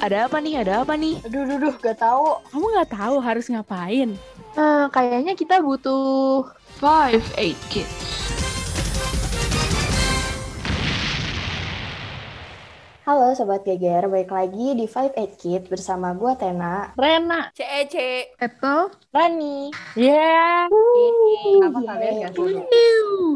Ada apa nih? Ada apa nih? Aduh, aduh, aduh, gak tahu. Kamu nggak tahu harus ngapain? Eh, kayaknya kita butuh Five Eight Kids. Halo Sobat Geger, balik lagi di 58 Kid bersama gue Tena. Rena. CEC. Eto? Rani. Yeah. Apa kalian gak seru?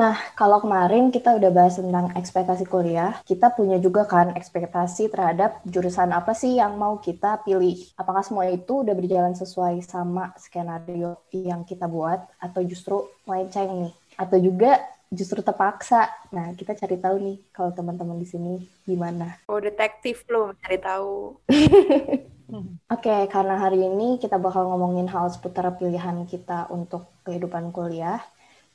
Nah, kalau kemarin kita udah bahas tentang ekspektasi kuliah, kita punya juga kan ekspektasi terhadap jurusan apa sih yang mau kita pilih. Apakah semua itu udah berjalan sesuai sama skenario yang kita buat, atau justru melenceng nih? Atau juga justru terpaksa. Nah, kita cari tahu nih kalau teman-teman di sini gimana. Oh, detektif lo cari tahu. Oke, karena hari ini kita bakal ngomongin hal seputar pilihan kita untuk kehidupan kuliah.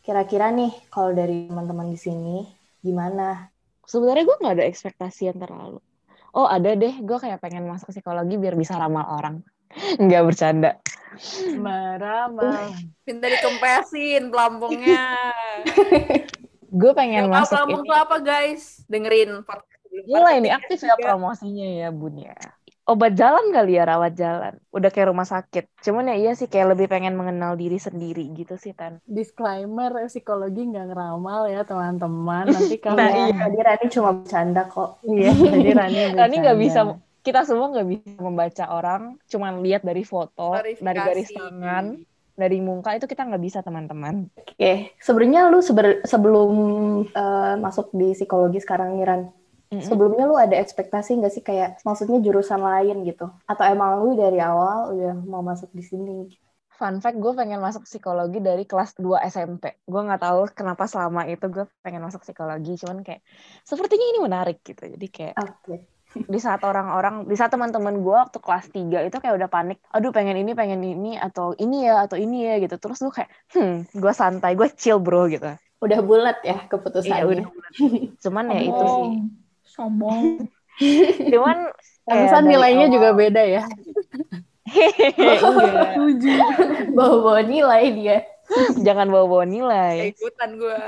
Kira-kira nih, kalau dari teman-teman di sini, gimana? Sebenarnya gue nggak ada ekspektasi yang terlalu. Oh ada deh, gue kayak pengen masuk psikologi biar bisa ramal orang. Nggak bercanda. Marah, Minta dikempesin pelampungnya. Gue pengen Yang masuk pelampung tuh apa guys? Dengerin podcast. Gila ini aktif ya promosinya ya bun ya. Obat jalan kali ya rawat jalan. Udah kayak rumah sakit. Cuman ya iya sih kayak lebih pengen mengenal diri sendiri gitu sih Tan. Disclaimer, psikologi nggak ngeramal ya teman-teman. Nanti kalau Nah, Iya, tadi Rani cuma bercanda kok. Iya, jadi Rani Rani nggak bisa bercanda. Kita semua nggak bisa membaca orang cuman lihat dari foto Klarifikasi. dari garis tangan dari muka itu kita nggak bisa teman-teman Oke, sebenarnya lu seber- sebelum eh, masuk di psikologi sekarang nih, Ran, Mm-mm. sebelumnya lu ada ekspektasi nggak sih kayak maksudnya jurusan lain gitu? Atau emang lu dari awal udah mau masuk di sini? fun fact gue pengen masuk psikologi dari kelas 2 SMP gue nggak tahu kenapa selama itu gue pengen masuk psikologi cuman kayak sepertinya ini menarik gitu jadi kayak Oke. Di saat orang-orang di saat teman-teman gue waktu kelas 3 itu kayak udah panik aduh pengen ini pengen ini atau ini ya atau ini ya gitu terus gue kayak hmm gue santai gue chill bro gitu Udah bulat ya keputusannya. iya udah cuman ya itu sih Sombong. cuman Pantesan nilainya awal- juga beda ya. Tujuh. Bawa-bawa nilai dia. jangan bawa-bawa nilai Ikutan gue.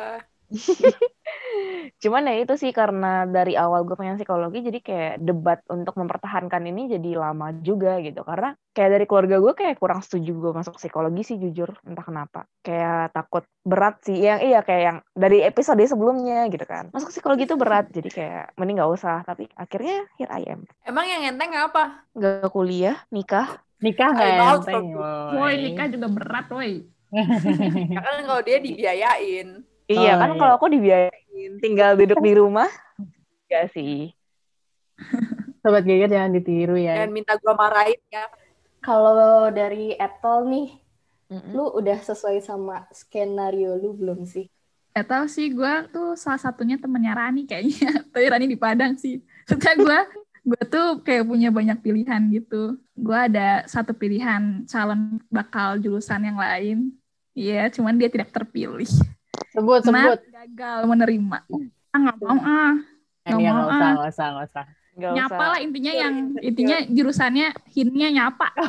Cuman ya itu sih karena dari awal gue pengen psikologi jadi kayak debat untuk mempertahankan ini jadi lama juga gitu. Karena kayak dari keluarga gue kayak kurang setuju gue masuk psikologi sih jujur entah kenapa. Kayak takut berat sih. Yang iya kayak yang dari episode sebelumnya gitu kan. Masuk psikologi itu berat jadi kayak mending gak usah. Tapi akhirnya here I am. Emang yang enteng apa? Gak kuliah, nikah. Nikah Bal, enteng, woy. Woi, nikah juga berat, woi. Ya kan kalau dia dibiayain. Iya Oh, kan iya. kalau aku dibiayain tinggal duduk di rumah. Gak sih. Sobat Geger jangan ditiru ya. Dan minta gue marahin ya. Kalau dari Apple nih, Mm-mm. lu udah sesuai sama skenario lu belum sih? Gak tau sih, gue tuh salah satunya temennya Rani kayaknya. Tapi Rani di Padang sih. Soalnya gue gue tuh kayak punya banyak pilihan gitu. Gue ada satu pilihan calon bakal jurusan yang lain. Iya, cuman dia tidak terpilih. Sebut, sebut. Gagal menerima. Ah, nggak mau ah. Yang mau, nggak usah, ah. nggak usah, nggak usah. Nggak Nyapa usah. lah intinya yang intinya jurusannya hinnya nyapa.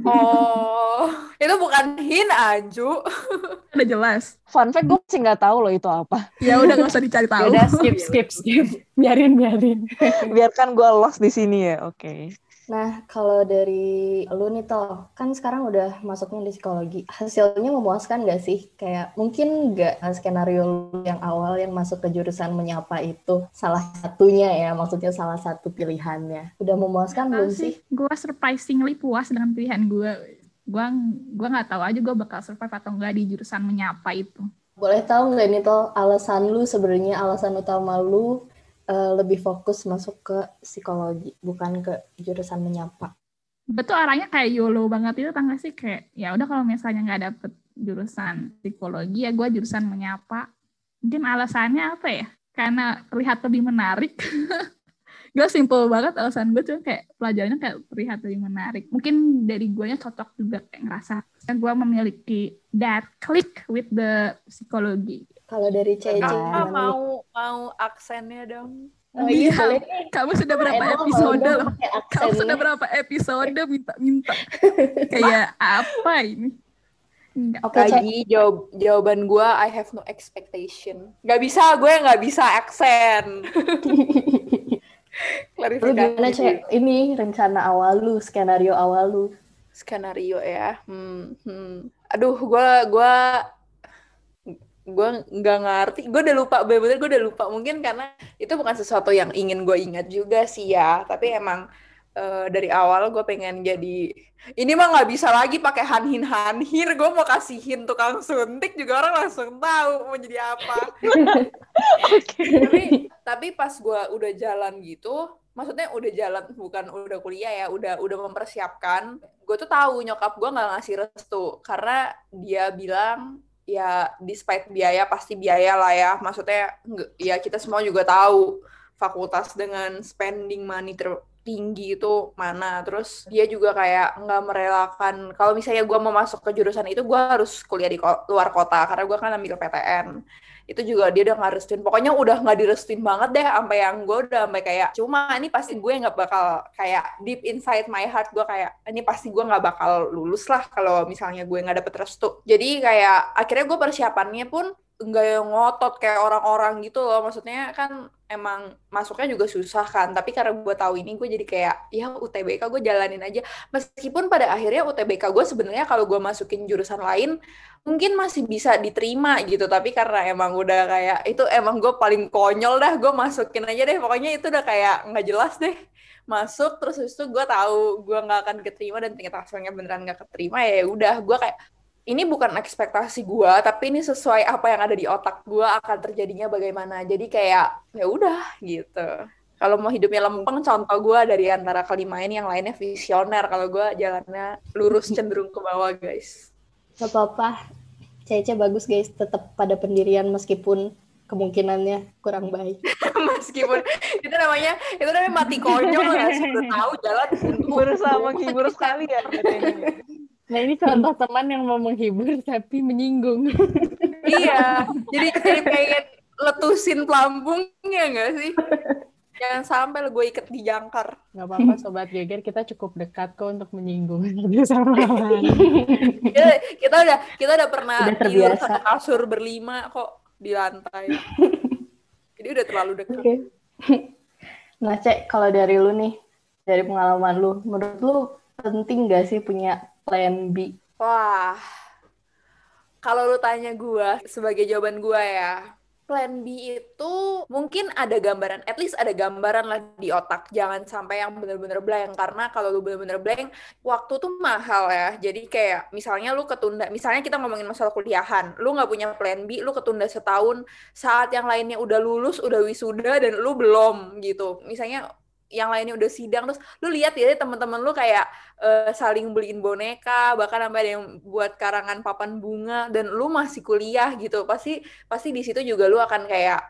Oh, itu bukan hin Anju. Udah jelas. Fun fact gue masih nggak tahu loh itu apa. Ya udah gak usah dicari tahu. Udah skip, skip, skip. Biarin, biarin. Biarkan gue lost di sini ya. Oke. Nah, kalau dari lu nih toh, kan sekarang udah masuknya di psikologi. Hasilnya memuaskan nggak sih? Kayak mungkin nggak skenario lu yang awal yang masuk ke jurusan menyapa itu salah satunya ya, maksudnya salah satu pilihannya. Udah memuaskan belum sih? gue surprisingly puas dengan pilihan gue gue gue nggak tahu aja gue bakal survive atau enggak di jurusan menyapa itu Boleh tahu nggak nih toh alasan lu sebenarnya alasan utama lu eh, lebih fokus masuk ke psikologi, bukan ke jurusan menyapa? gue tuh arahnya kayak YOLO banget itu tangga sih? Kayak ya udah kalau misalnya nggak dapet jurusan psikologi ya gue jurusan menyapa. Mungkin alasannya apa ya? Karena terlihat lebih menarik gue simple banget alasan gue cuma kayak pelajarannya kayak terlihat lebih menarik mungkin dari gue cocok juga kayak ngerasa gue memiliki that click with the psikologi Kalau dari Cece gimana nih? mau mau aksennya dong. Oh iya, boleh nih. kamu sudah berapa mau episode loh kamu sudah berapa episode minta-minta kayak apa ini Enggak. Oke, Cek. Lagi jawab jawaban gue I have no expectation. Gak bisa gue nggak bisa aksen. Lu Klarifikasi. gimana, Cek? Ini rencana awal lu, skenario awal lu. Skenario ya. Hmm, hmm. Aduh, gua gua gua nggak ngerti. Gue udah lupa, bener-bener gue udah lupa. Mungkin karena itu bukan sesuatu yang ingin gue ingat juga sih ya. Tapi emang eh, dari awal gue pengen jadi ini mah nggak bisa lagi pakai hanhin hanhir. Gue mau kasihin tukang suntik juga orang langsung tahu mau jadi apa. tapi tapi pas gue udah jalan gitu maksudnya udah jalan bukan udah kuliah ya udah udah mempersiapkan gue tuh tahu nyokap gue nggak ngasih restu karena dia bilang ya despite biaya pasti biaya lah ya maksudnya ya kita semua juga tahu fakultas dengan spending money tertinggi itu mana. Terus dia juga kayak nggak merelakan kalau misalnya gue mau masuk ke jurusan itu gue harus kuliah di ko- luar kota karena gue kan ambil PTN itu juga dia udah nggak restuin. Pokoknya udah nggak direstuin banget deh sampai yang gue udah sampai kayak cuma ini pasti gue nggak bakal kayak deep inside my heart gue kayak ini pasti gue nggak bakal lulus lah kalau misalnya gue nggak dapet restu. Jadi kayak akhirnya gue persiapannya pun nggak yang ngotot kayak orang-orang gitu loh. Maksudnya kan emang masuknya juga susah kan. Tapi karena gue tahu ini gue jadi kayak ya UTBK gue jalanin aja. Meskipun pada akhirnya UTBK gue sebenarnya kalau gue masukin jurusan lain mungkin masih bisa diterima gitu. Tapi karena emang udah kayak itu emang gue paling konyol dah gue masukin aja deh. Pokoknya itu udah kayak nggak jelas deh. Masuk terus itu gue tahu gue nggak akan keterima dan tingkat hasilnya beneran nggak keterima ya udah. Gue kayak ini bukan ekspektasi gue tapi ini sesuai apa yang ada di otak gue akan terjadinya bagaimana jadi kayak ya udah gitu kalau mau hidupnya lempeng contoh gue dari antara kelima ini yang lainnya visioner kalau gue jalannya lurus cenderung ke bawah guys Gak apa-apa. Cece bagus guys, tetap pada pendirian meskipun kemungkinannya kurang baik. meskipun itu namanya itu namanya mati konyol nggak sih udah tahu jalan. Berusaha menghibur sekali ya. Nah ini contoh teman yang mau menghibur tapi menyinggung. iya jadi jadi pengen letusin pelampungnya nggak sih jangan sampai gue ikat di jangkar Gak apa-apa Sobat Geger, kita cukup dekat kok untuk menyinggung satu sama lain. kita, kita udah kita udah pernah Udah tidur satu kasur berlima kok di lantai jadi udah terlalu dekat Oke. Nah, Cek, kalau dari lu nih, dari pengalaman lu, menurut lu penting gak sih punya plan B? Wah, kalau lu tanya gua sebagai jawaban gua ya, plan B itu mungkin ada gambaran, at least ada gambaran lah di otak. Jangan sampai yang bener-bener blank, karena kalau lu bener-bener blank, waktu tuh mahal ya. Jadi kayak misalnya lu ketunda, misalnya kita ngomongin masalah kuliahan, lu nggak punya plan B, lu ketunda setahun, saat yang lainnya udah lulus, udah wisuda, dan lu belum gitu. Misalnya yang lainnya udah sidang terus lu lihat ya teman-teman lu kayak eh, saling beliin boneka bahkan sampai ada yang buat karangan papan bunga dan lu masih kuliah gitu pasti pasti di situ juga lu akan kayak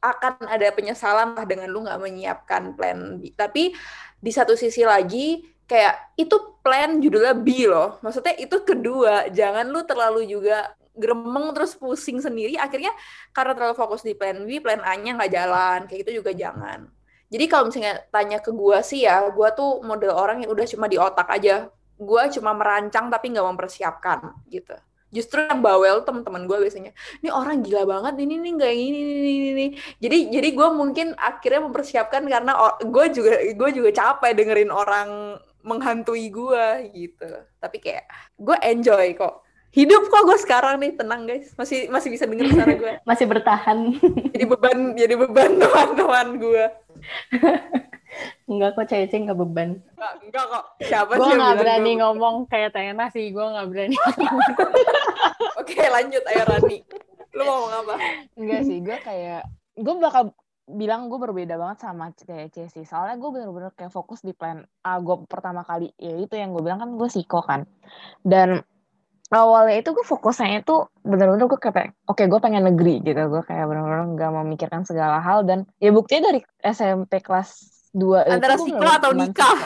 akan ada penyesalan lah dengan lu nggak menyiapkan plan B. Tapi di satu sisi lagi kayak itu plan judulnya B loh maksudnya itu kedua jangan lu terlalu juga gremeng terus pusing sendiri akhirnya karena terlalu fokus di plan B plan A-nya nggak jalan kayak gitu juga jangan jadi kalau misalnya tanya ke gua sih ya, gua tuh model orang yang udah cuma di otak aja. Gua cuma merancang tapi nggak mempersiapkan gitu. Justru yang bawel teman-teman gua biasanya, ini orang gila banget, ini nih nggak ini, ini, ini, ini. Jadi jadi gua mungkin akhirnya mempersiapkan karena gue juga gue juga capek dengerin orang menghantui gua gitu. Tapi kayak gue enjoy kok. Hidup kok gue sekarang nih tenang guys, masih masih bisa denger suara gue. Masih bertahan? Jadi beban jadi beban teman-teman gue. Enggak kok, Cece nggak beban. Enggak, enggak kok. Siapa gue sih yang gak bilang berani gua- ngomong kayak Tena sih, gue gak berani. Oke, lanjut ayo Rani. Lu mau ngomong apa? Enggak sih, gue kayak gue bakal bilang gue berbeda banget sama kayak Cesi. Soalnya gue bener-bener kayak fokus di plan A gue pertama kali. Ya itu yang gue bilang kan gue psiko kan. Dan awalnya itu gue fokusnya itu bener-bener gue kayak oke gue pengen negeri gitu. Gue kayak bener-bener gak memikirkan segala hal. Dan ya buktinya dari SMP kelas 2 Antara itu bener-bener atau nikah?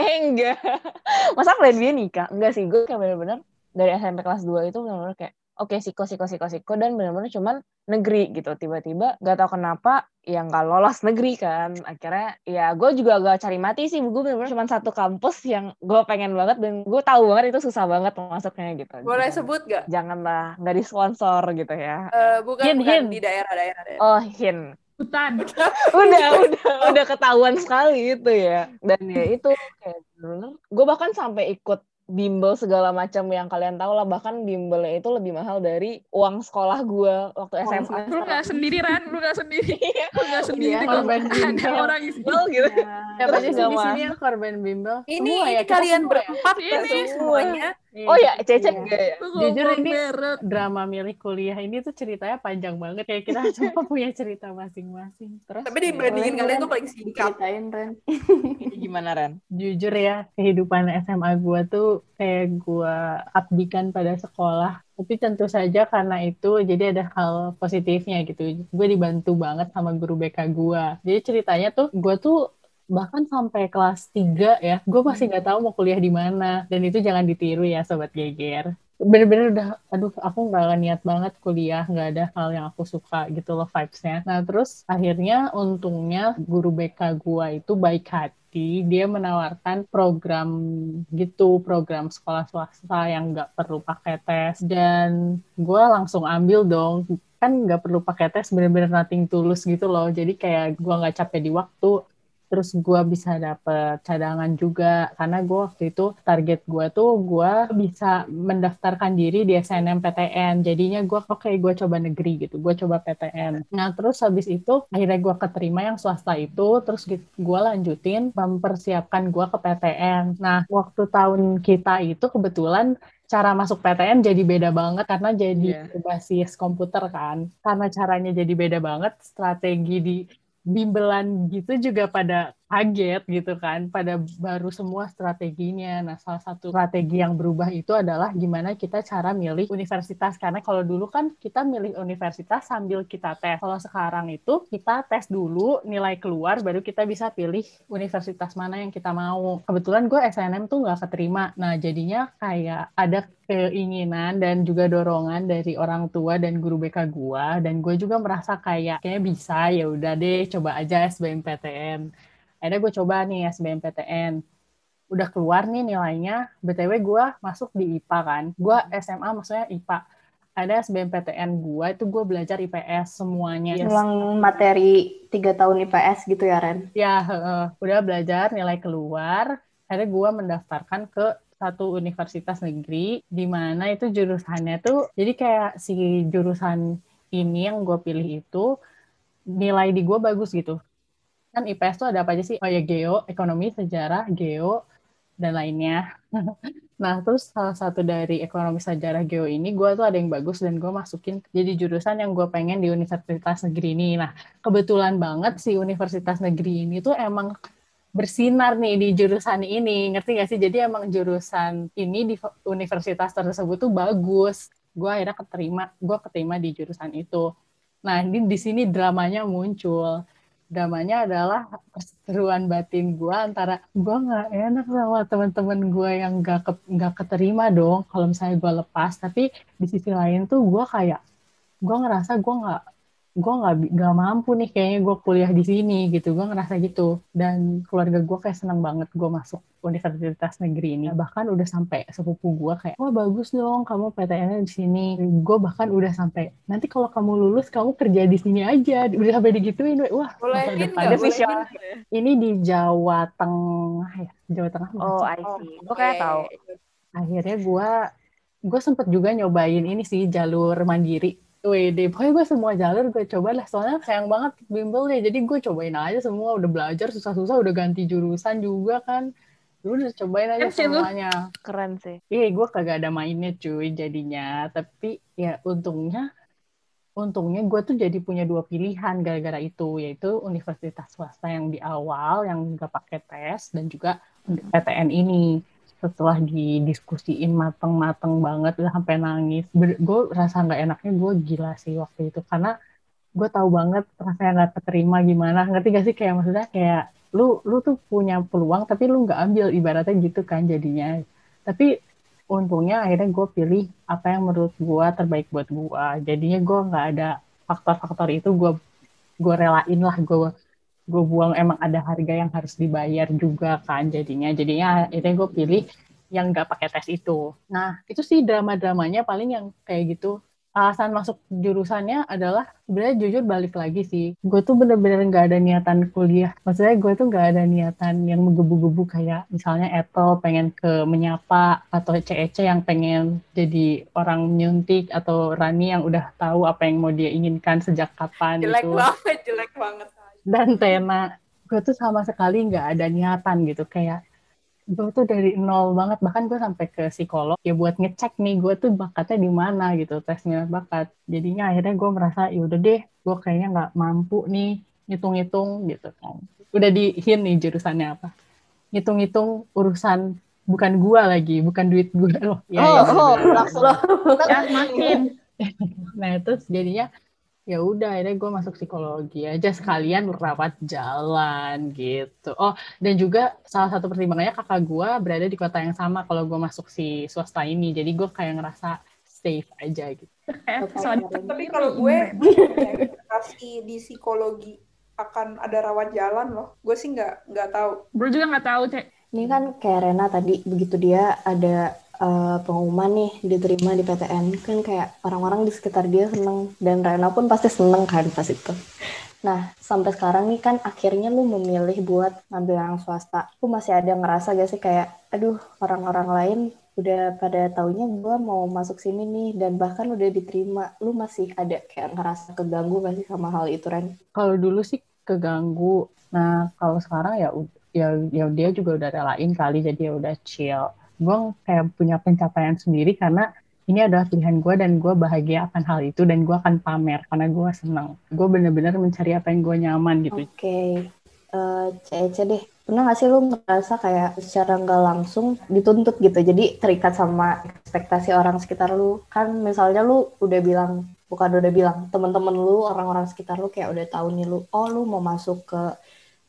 Eh enggak. Masa plan dia nikah? Enggak sih, gue kayak bener-bener dari SMP kelas 2 itu bener-bener kayak oke siko siko siko siko dan bener-bener cuman negeri gitu tiba-tiba gak tahu kenapa yang gak lolos negeri kan akhirnya ya gue juga gak cari mati sih gue bener-bener cuma satu kampus yang gue pengen banget dan gue tahu banget itu susah banget masuknya gitu Boleh Jangan- sebut gak? janganlah nggak disponsor gitu ya Eh, bukan, Hin, bukan hin. di daerah-daerah. daerah. oh hin hutan. udah udah udah ketahuan sekali itu ya dan ya itu kayak bener gue bahkan sampai ikut bimbel segala macam yang kalian tahu lah bahkan bimbelnya itu lebih mahal dari uang sekolah gue waktu Uang SMA. Lu gak sendiri, Ran. Lu gak sendiri. Lu gak sendiri. Iya, kok. korban Ada bimbel. orang isi. bimbel gitu Siapa aja sih nggak di sini yang korban bimbel? Ini Semua ya, kalian ya? berempat semua. semuanya? Oh ya Cece Iya. enggak ya Jujur ini- drama milik kuliah ini tuh ceritanya panjang banget kayak kita semua punya cerita masing-masing. Terus Tapi dibandingin kalian tuh paling singkat. Ceritain, Ren. gimana Ren jujur ya kehidupan SMA gua tuh kayak gua abdikan pada sekolah. Tapi tentu saja karena itu jadi ada hal positifnya gitu. Gue dibantu banget sama guru BK gua. Jadi ceritanya tuh gua tuh bahkan sampai kelas 3 ya, gue masih nggak tahu mau kuliah di mana. Dan itu jangan ditiru ya sobat geger. Bener-bener udah, aduh aku nggak niat banget kuliah, nggak ada hal yang aku suka gitu loh vibes-nya. Nah terus akhirnya untungnya guru BK gua itu baik hati, dia menawarkan program gitu, program sekolah swasta yang nggak perlu pakai tes. Dan gue langsung ambil dong, kan nggak perlu pakai tes, bener-bener nothing tulus gitu loh. Jadi kayak gue nggak capek di waktu, terus gue bisa dapet cadangan juga karena gue waktu itu target gue tuh gue bisa mendaftarkan diri di SNMPTN jadinya gue oke gue coba negeri gitu gue coba PTN nah terus habis itu akhirnya gue keterima yang swasta itu terus gue lanjutin mempersiapkan gue ke PTN nah waktu tahun kita itu kebetulan cara masuk PTN jadi beda banget karena jadi Iya. berbasis komputer kan. Karena caranya jadi beda banget strategi di bimbelan gitu juga pada kaget gitu kan, pada baru semua strateginya. Nah, salah satu strategi yang berubah itu adalah gimana kita cara milih universitas. Karena kalau dulu kan kita milih universitas sambil kita tes. Kalau sekarang itu kita tes dulu, nilai keluar, baru kita bisa pilih universitas mana yang kita mau. Kebetulan gue SNM tuh nggak keterima. Nah, jadinya kayak ada keinginan dan juga dorongan dari orang tua dan guru BK gua dan gue juga merasa kayak kayaknya bisa ya udah deh coba aja SBMPTN akhirnya gue coba nih SBMPTN udah keluar nih nilainya btw gue masuk di IPA kan gue SMA maksudnya IPA ada SBMPTN gue itu gue belajar IPS semuanya. Ulang materi tiga tahun IPS gitu ya, Ren? ya heeh. udah belajar nilai keluar akhirnya gue mendaftarkan ke satu universitas negeri di mana itu jurusannya tuh jadi kayak si jurusan ini yang gue pilih itu nilai di gue bagus gitu kan IPS tuh ada apa aja sih? Oh ya geo ekonomi sejarah geo dan lainnya. Nah terus salah satu dari ekonomi sejarah geo ini gue tuh ada yang bagus dan gue masukin jadi jurusan yang gue pengen di universitas negeri ini. Nah kebetulan banget si universitas negeri ini tuh emang bersinar nih di jurusan ini. Ngerti gak sih? Jadi emang jurusan ini di universitas tersebut tuh bagus. Gue akhirnya keterima gue keterima di jurusan itu. Nah ini di sini dramanya muncul dramanya adalah perseteruan batin gue antara gue nggak enak sama teman-teman gue yang nggak ke, keterima dong kalau misalnya gue lepas. Tapi di sisi lain tuh gue kayak gue ngerasa gue nggak gue nggak nggak mampu nih kayaknya gue kuliah di sini gitu. Gue ngerasa gitu. Dan keluarga gue kayak seneng banget gue masuk universitas negeri ini. Bahkan udah sampai sepupu gue kayak wah bagus dong kamu PTN di sini. Gue bahkan udah sampai nanti kalau kamu lulus kamu kerja di sini aja. Udah sampai digituin wah Bolehin depannya. Bolehin. ini di Jawa Tengah ya? Jawa Tengah oh? I see. Gue Oh, kayak iya, tahu. Akhirnya gue gue sempet juga nyobain ini sih jalur mandiri Wede, pokoknya gue semua jalur gue coba lah soalnya sayang banget bimbel ya jadi gue cobain aja semua. Udah belajar susah-susah udah ganti jurusan juga kan. Dulu udah cobain aja Keren sih lu. semuanya. Keren sih. Iya, gue kagak ada mainnya cuy jadinya. Tapi ya untungnya, untungnya gue tuh jadi punya dua pilihan gara-gara itu, yaitu universitas swasta yang di awal yang nggak pakai tes dan juga PTN ini. Setelah didiskusiin mateng-mateng banget, udah sampai nangis. Gue rasa nggak enaknya gue gila sih waktu itu karena gue tahu banget rasanya nggak keterima gimana. Ngerti gak sih kayak maksudnya kayak lu lu tuh punya peluang tapi lu nggak ambil ibaratnya gitu kan jadinya. Tapi untungnya akhirnya gue pilih apa yang menurut gue terbaik buat gue jadinya gue nggak ada faktor-faktor itu gue gue relain lah gue gue buang emang ada harga yang harus dibayar juga kan jadinya jadinya akhirnya gue pilih yang nggak pakai tes itu nah itu sih drama-dramanya paling yang kayak gitu alasan masuk jurusannya adalah sebenarnya jujur balik lagi sih. Gue tuh bener-bener nggak ada niatan kuliah. Maksudnya gue tuh nggak ada niatan yang menggebu-gebu kayak misalnya Ethel pengen ke menyapa atau CEC yang pengen jadi orang nyuntik atau Rani yang udah tahu apa yang mau dia inginkan sejak kapan jelek gitu. banget jelek banget Dan Tena, gue tuh sama sekali nggak ada niatan gitu. Kayak gue tuh dari nol banget. Bahkan gue sampai ke psikolog. Ya buat ngecek nih gue tuh bakatnya di mana gitu tes minat bakat. Jadinya akhirnya gue merasa ya udah deh gue kayaknya nggak mampu nih ngitung-ngitung gitu kan. Udah di hint nih jurusannya apa. Ngitung-ngitung urusan bukan gue lagi bukan duit gue loh. Ya, oh, ya, oh, langsung. Loh. Ya, makin. nah terus jadinya ya udah akhirnya gue masuk psikologi aja sekalian rawat jalan gitu. Oh dan juga salah satu pertimbangannya kakak gue berada di kota yang sama kalau gue masuk si swasta ini. Jadi gue kayak ngerasa safe aja gitu. Tapi kalau gue kasih di psikologi akan ada rawat jalan loh. Gue sih nggak nggak tahu. Bro juga nggak tahu, Cek. Ini kan kayak Rena tadi begitu dia ada eh, pengumuman nih diterima di PTN kan kayak orang-orang di sekitar dia seneng dan Rena pun pasti seneng kan pas itu. Nah sampai sekarang nih kan akhirnya lu memilih buat ngambil yang swasta. Lu masih ada ngerasa gak sih kayak aduh orang-orang lain udah pada taunya gue mau masuk sini nih dan bahkan udah diterima. Lu masih ada kayak ngerasa keganggu gak sih sama hal itu Ren? kalau dulu sih keganggu nah kalau sekarang ya ya ya dia juga udah relain kali jadi ya udah chill gue kayak punya pencapaian sendiri karena ini adalah pilihan gue dan gue bahagia akan hal itu dan gue akan pamer karena gue senang gue bener-bener mencari apa yang gue nyaman gitu Oke, Eh, Cece deh. Pernah gak sih lu ngerasa kayak secara nggak langsung dituntut gitu? Jadi terikat sama ekspektasi orang sekitar lu. Kan misalnya lu udah bilang, bukan udah bilang, temen-temen lu, orang-orang sekitar lu kayak udah tahu nih lu, oh lu mau masuk ke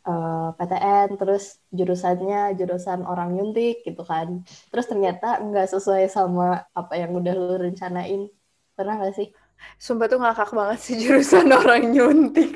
eh, PTN, terus jurusannya jurusan orang nyuntik gitu kan. Terus ternyata nggak sesuai sama apa yang udah lu rencanain. Pernah gak sih? Sumpah tuh ngakak banget sih jurusan orang nyuntik.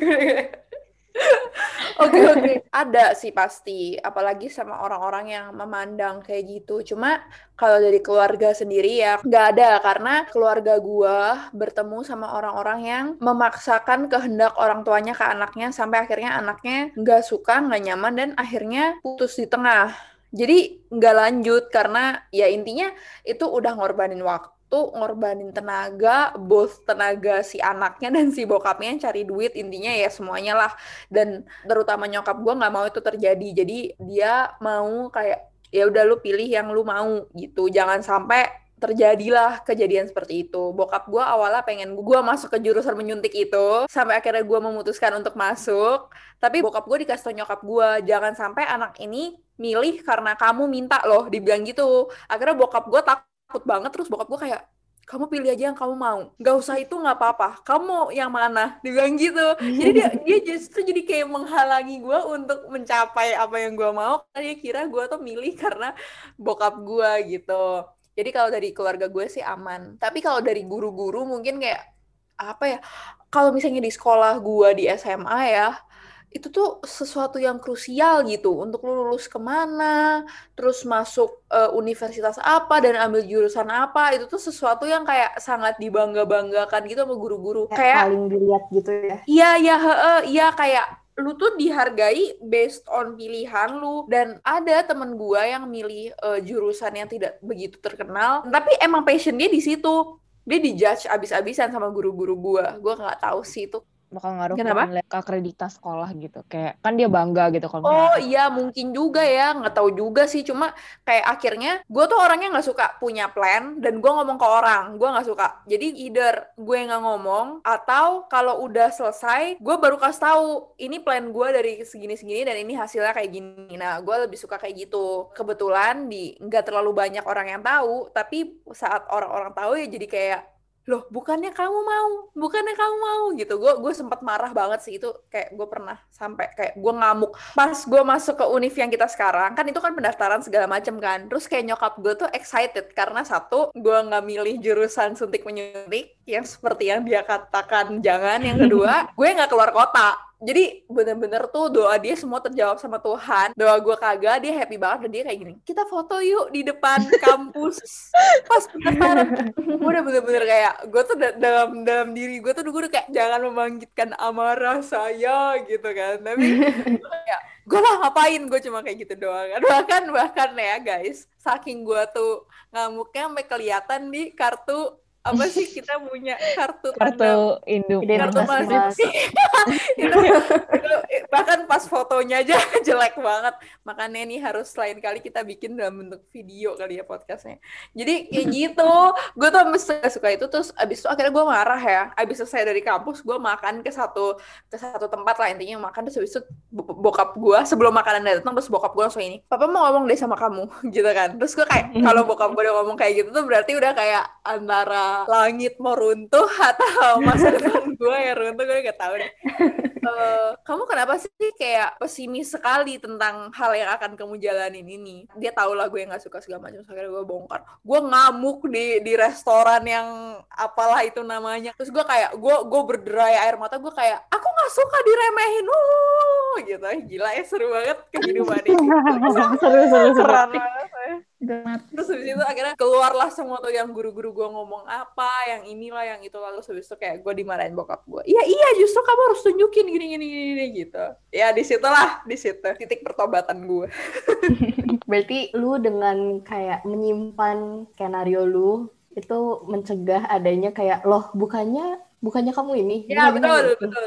Oke oke, ada sih pasti, apalagi sama orang-orang yang memandang kayak gitu. Cuma kalau dari keluarga sendiri ya nggak ada karena keluarga gua bertemu sama orang-orang yang memaksakan kehendak orang tuanya ke anaknya sampai akhirnya anaknya nggak suka, nggak nyaman dan akhirnya putus di tengah. Jadi nggak lanjut karena ya intinya itu udah ngorbanin waktu, ngorbanin tenaga, both tenaga si anaknya dan si bokapnya yang cari duit intinya ya semuanya lah. Dan terutama nyokap gue nggak mau itu terjadi. Jadi dia mau kayak ya udah lu pilih yang lu mau gitu. Jangan sampai terjadilah kejadian seperti itu. Bokap gue awalnya pengen gue masuk ke jurusan menyuntik itu, sampai akhirnya gue memutuskan untuk masuk. Tapi bokap gue dikasih tau nyokap gue, jangan sampai anak ini milih karena kamu minta loh, dibilang gitu. Akhirnya bokap gue takut banget, terus bokap gue kayak, kamu pilih aja yang kamu mau. Gak usah itu nggak apa-apa. Kamu yang mana? Dibilang gitu. Jadi dia dia justru jadi kayak menghalangi gue untuk mencapai apa yang gue mau. Karena dia kira gue tuh milih karena bokap gue gitu. Jadi kalau dari keluarga gue sih aman. Tapi kalau dari guru-guru mungkin kayak apa ya? Kalau misalnya di sekolah gue di SMA ya, itu tuh sesuatu yang krusial gitu untuk lu lulus ke mana, terus masuk eh, universitas apa dan ambil jurusan apa, itu tuh sesuatu yang kayak sangat dibangga-banggakan gitu sama guru-guru. Kayak Kayak paling dilihat gitu ya. Iya, iya, heeh, iya kayak lu tuh dihargai based on pilihan lu dan ada temen gua yang milih eh, jurusan yang tidak begitu terkenal tapi emang passion dia di situ dia dijudge abis-abisan sama guru-guru gua gua nggak tahu sih itu bakal ngaruh Kenapa? ke akreditas sekolah gitu. Kayak kan dia bangga gitu kalau Oh iya mungkin juga ya. Nggak tahu juga sih. Cuma kayak akhirnya gue tuh orangnya nggak suka punya plan dan gue ngomong ke orang. Gue nggak suka. Jadi either gue nggak ngomong atau kalau udah selesai gue baru kasih tahu ini plan gue dari segini-segini dan ini hasilnya kayak gini. Nah gue lebih suka kayak gitu. Kebetulan di nggak terlalu banyak orang yang tahu tapi saat orang-orang tahu ya jadi kayak loh bukannya kamu mau? Bukannya kamu mau? Gitu. Gue gue sempat marah banget sih. Itu kayak gue pernah sampai kayak gue ngamuk. Pas gue masuk ke univ yang kita sekarang kan itu kan pendaftaran segala macam kan. Terus kayak nyokap gue tuh excited karena satu gue nggak milih jurusan suntik menyuntik yang seperti yang dia katakan jangan. Yang kedua gue nggak keluar kota jadi bener-bener tuh doa dia semua terjawab sama Tuhan. Doa gue kagak dia happy banget dan dia kayak gini kita foto yuk di depan kampus. Pas pendaftaran gue udah bener-bener kayak gue tuh da- dalam dalam diri gue tuh gue udah kayak jangan membangkitkan amarah saya gitu kan. Tapi gue kayak gue lah ngapain? Gue cuma kayak gitu doang kan. Bahkan bahkan ya guys saking gue tuh ngamuknya sampai kelihatan di kartu apa sih kita punya kartu Kartu induk. kartu mahasiswa. Itu, itu bahkan pas fotonya aja jelek banget. Makanya nih harus lain kali kita bikin dalam bentuk video kali ya podcastnya. Jadi kayak gitu. Gue tuh suka suka itu terus abis itu akhirnya gue marah ya. Abis selesai dari kampus gue makan ke satu ke satu tempat lah. Intinya makan terus abis itu bo- bokap gue sebelum makanan datang terus bokap gue langsung ini papa mau ngomong deh sama kamu. Gitu kan. Terus gue kayak kalau bokap gue udah ngomong kayak gitu tuh berarti udah kayak antara langit mau runtuh atau masa depan gue ya runtuh gue gak tahu deh Eh, kamu kenapa sih kayak pesimis sekali tentang hal yang akan kamu jalanin ini? Dia tahu lah gue nggak suka segala macam, akhirnya gue bongkar. Gue ngamuk di di restoran yang apalah itu namanya. Terus gue kayak gue gue berderai air mata. Gue kayak aku nggak suka diremehin, uh, gitu. Gila ya seru banget kehidupan ini. seru seru seru. Keren banget. Terus habis itu akhirnya keluarlah semua tuh yang guru-guru gue ngomong apa, yang inilah, yang itu lalu habis itu kayak gue dimarahin bokap gue. Iya iya justru kamu harus tunjukin gini gini gini, gini gitu. Ya di situlah di situ titik pertobatan gue. Berarti lu dengan kayak menyimpan skenario lu itu mencegah adanya kayak loh bukannya bukannya kamu ini Ya bukannya betul gitu." betul.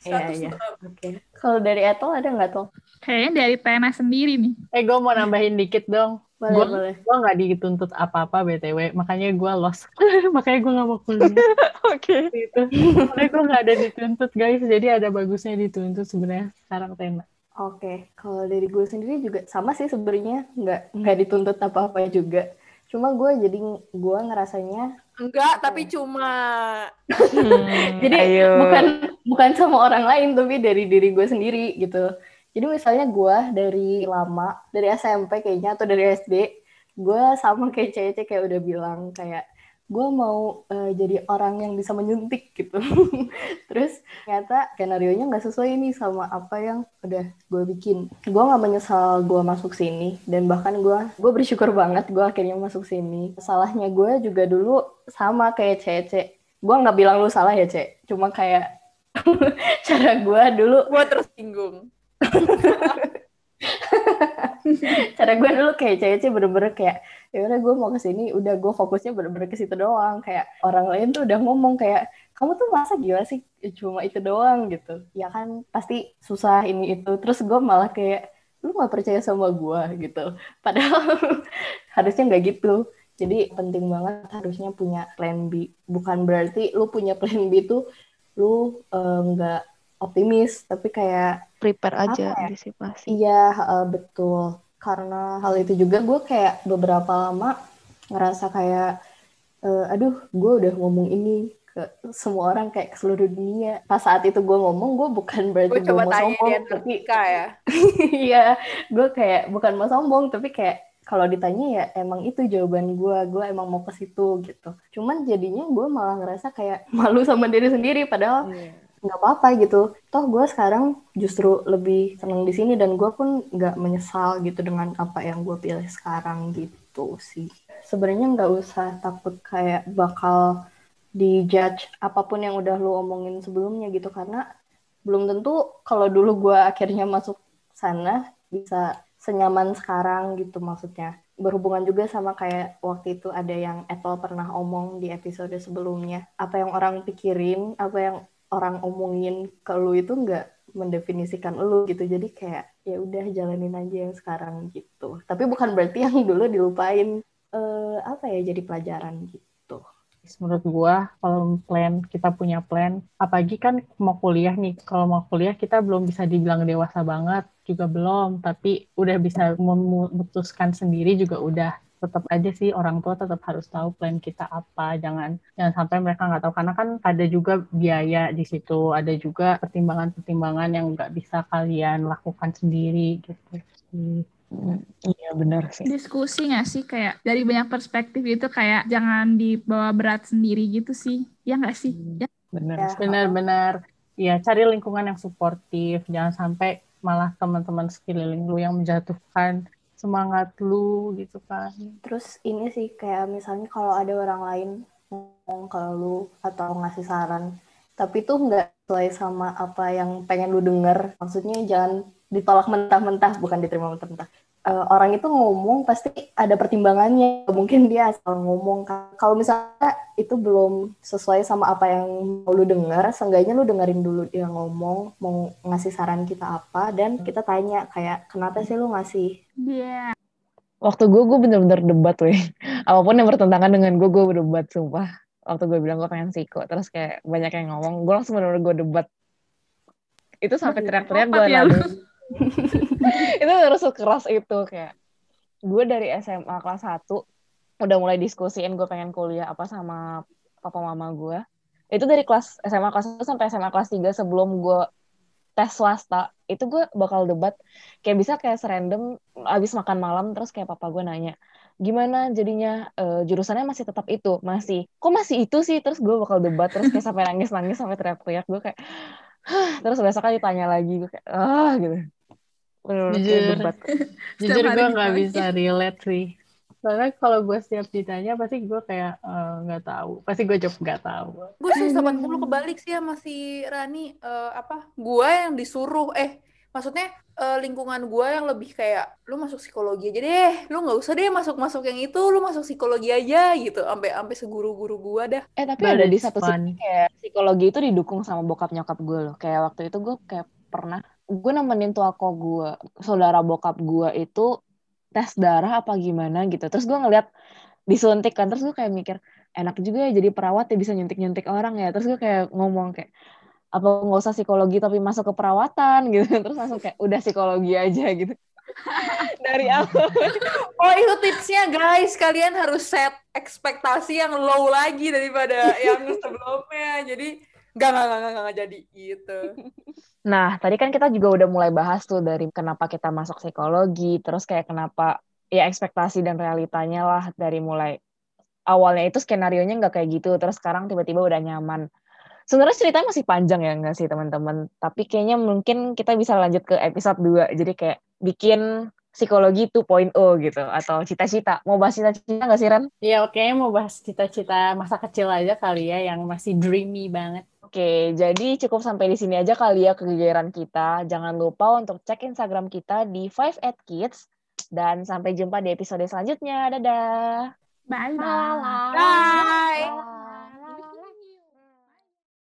Iya, 100 iya. betul. Oke. Kalau dari Etol ada nggak tuh? Kayaknya dari Tena sendiri nih. Eh gue mau nambahin dikit dong. Boleh Gua- boleh. Gue nggak dituntut apa-apa btw, makanya gue lost. makanya gue nggak mau kuliah. Oke. itu. Makanya gue nggak ada dituntut guys. Jadi ada bagusnya dituntut sebenarnya sekarang Tena. Oke, kalau dari gue sendiri juga sama sih sebenarnya nggak nggak dituntut apa-apa juga. Cuma gue jadi gue ngerasanya Enggak, tapi cuma jadi Ayo. bukan bukan sama orang lain tapi dari diri gue sendiri gitu. Jadi misalnya gue dari lama dari SMP kayaknya atau dari SD gue sama kayak Cece kayak udah bilang kayak gue mau eh, jadi orang yang bisa menyuntik gitu. Terus ternyata skenario nya nggak sesuai nih sama apa yang udah gue bikin. Gue nggak menyesal gue masuk sini dan bahkan gue gue bersyukur banget gue akhirnya masuk sini. Salahnya gue juga dulu sama kayak Cece. Gue nggak bilang lu salah ya Cek, cuma kayak cara gue dulu gue tersinggung. Cara gue dulu kayak Cece bener-bener kayak ya gue mau ke sini udah gue fokusnya bener-bener ke situ doang. Kayak orang lain tuh udah ngomong kayak kamu tuh masa gila sih cuma itu doang gitu. Ya kan pasti susah ini itu. Terus gue malah kayak lu gak percaya sama gue gitu. Padahal harusnya nggak gitu. Jadi penting banget harusnya punya plan B. Bukan berarti lu punya plan B tuh lu eh, nggak optimis tapi kayak Prepare aja ya? antisipasi. Iya, eh, betul. Karena hal itu juga gue kayak beberapa lama ngerasa kayak, eh, aduh, gue udah ngomong ini ke semua orang kayak ke seluruh dunia. Pas saat itu gue ngomong, gue bukan berarti Gue mau sombong, tapi ya. iya, gue kayak bukan mau sombong, tapi kayak kalau ditanya ya emang itu jawaban gue, gue emang mau ke situ gitu. Cuman jadinya gue malah ngerasa kayak malu sama diri sendiri, padahal nggak apa-apa gitu. Toh gue sekarang justru lebih seneng di sini dan gue pun nggak menyesal gitu dengan apa yang gue pilih sekarang gitu sih. Sebenarnya nggak usah takut kayak bakal dijudge apa pun yang udah lu omongin sebelumnya gitu karena belum tentu kalau dulu gue akhirnya masuk sana bisa senyaman sekarang gitu maksudnya berhubungan juga sama kayak waktu itu ada yang Etol pernah omong di episode sebelumnya apa yang orang pikirin apa yang orang omongin ke lu itu nggak mendefinisikan lu gitu. Jadi kayak ya udah jalanin aja yang sekarang gitu. Tapi bukan berarti yang dulu dilupain. Eh, apa ya jadi pelajaran gitu. Menurut gua kalau plan kita punya plan apalagi kan mau kuliah nih. Kalau mau kuliah kita belum bisa dibilang dewasa banget juga belum. Tapi udah bisa memutuskan sendiri juga udah tetap aja sih orang tua tetap harus tahu plan kita apa jangan jangan sampai mereka nggak tahu karena kan ada juga biaya di situ ada juga pertimbangan-pertimbangan yang nggak bisa kalian lakukan sendiri gitu sih Iya benar sih. Diskusi nggak sih kayak dari banyak perspektif itu kayak jangan dibawa berat sendiri gitu sih. Ya nggak sih? Ya. Benar. Ya. sih. benar-benar ya cari lingkungan yang suportif jangan sampai malah teman-teman sekeliling lu yang menjatuhkan semangat lu gitu kan Terus ini sih kayak misalnya kalau ada orang lain ngomong ke lu atau ngasih saran, tapi tuh nggak sesuai sama apa yang pengen lu denger. Maksudnya jangan ditolak mentah-mentah, bukan diterima mentah-mentah. Eh, orang itu ngomong pasti ada pertimbangannya. Mungkin dia asal ngomong. Kalau misalnya itu belum sesuai sama apa yang mau lu denger, seenggaknya lu dengerin dulu dia ngomong, mau ngasih saran kita apa, dan kita tanya kayak, kenapa sih lu ngasih Iya. Waktu gue, gue bener-bener debat, weh. Apa pun yang bertentangan dengan gue, gue berdebat, sumpah. Waktu gue bilang gue pengen psiko, terus kayak banyak yang ngomong, gue langsung bener-bener gue debat. Itu sampai teriak-teriak gue ya. itu harus sekeras itu kayak gue dari SMA kelas 1 udah mulai diskusiin gue pengen kuliah apa sama papa mama gue itu dari kelas SMA kelas 1 sampai SMA kelas 3 sebelum gue tes swasta. Itu gue bakal debat kayak bisa kayak serandom abis makan malam terus kayak papa gue nanya gimana jadinya eh, jurusannya masih tetap itu? Masih. Kok masih itu sih? Terus gue bakal debat terus kayak sampai nangis nangis sampai teriak-teriak. Gue kayak "Hah." terus besoknya ditanya lagi gue kayak ah gitu Bener-bener kayak Jujur. debat Jujur gue nggak bisa relate sih. Soalnya kalau gue setiap ditanya pasti gue kayak eh, nggak tahu. Pasti gue jawab nggak tahu. Gue 180 kebalik sih sama si Rani eh, apa? Gua yang disuruh eh maksudnya eh, lingkungan gua yang lebih kayak lu masuk psikologi aja deh. Lu nggak usah deh masuk-masuk yang itu, lu masuk psikologi aja gitu. Sampai sampai seguru-guru gua dah. Eh tapi But ada di satu sisi kayak psikologi itu didukung sama bokap nyokap gue loh. Kayak waktu itu gue kayak pernah gue nemenin tuh aku gue, saudara bokap gue itu tes darah apa gimana gitu. Terus gue ngeliat disuntik kan, terus gue kayak mikir enak juga ya jadi perawat ya bisa nyuntik-nyuntik orang ya. Terus gue kayak ngomong kayak apa nggak usah psikologi tapi masuk ke perawatan gitu. Terus langsung kayak udah psikologi aja gitu. Dari awal. Oh itu tipsnya guys, kalian harus set ekspektasi yang low lagi daripada yang sebelumnya. Jadi nggak nggak nggak nggak nggak jadi gitu. Nah, tadi kan kita juga udah mulai bahas tuh dari kenapa kita masuk psikologi, terus kayak kenapa ya ekspektasi dan realitanya lah dari mulai awalnya itu skenario-nya nggak kayak gitu, terus sekarang tiba-tiba udah nyaman. Sebenarnya ceritanya masih panjang ya nggak sih teman-teman? Tapi kayaknya mungkin kita bisa lanjut ke episode 2. Jadi kayak bikin psikologi 2.0 gitu atau cita-cita. Mau bahas cita-cita nggak sih Ren? Ya oke mau bahas cita-cita masa kecil aja kali ya yang masih dreamy banget. Oke, jadi cukup sampai di sini aja kali ya kegiatan kita. Jangan lupa untuk cek Instagram kita di 5 at Kids. Dan sampai jumpa di episode selanjutnya. Dadah! Bye bye. Bye. Bye.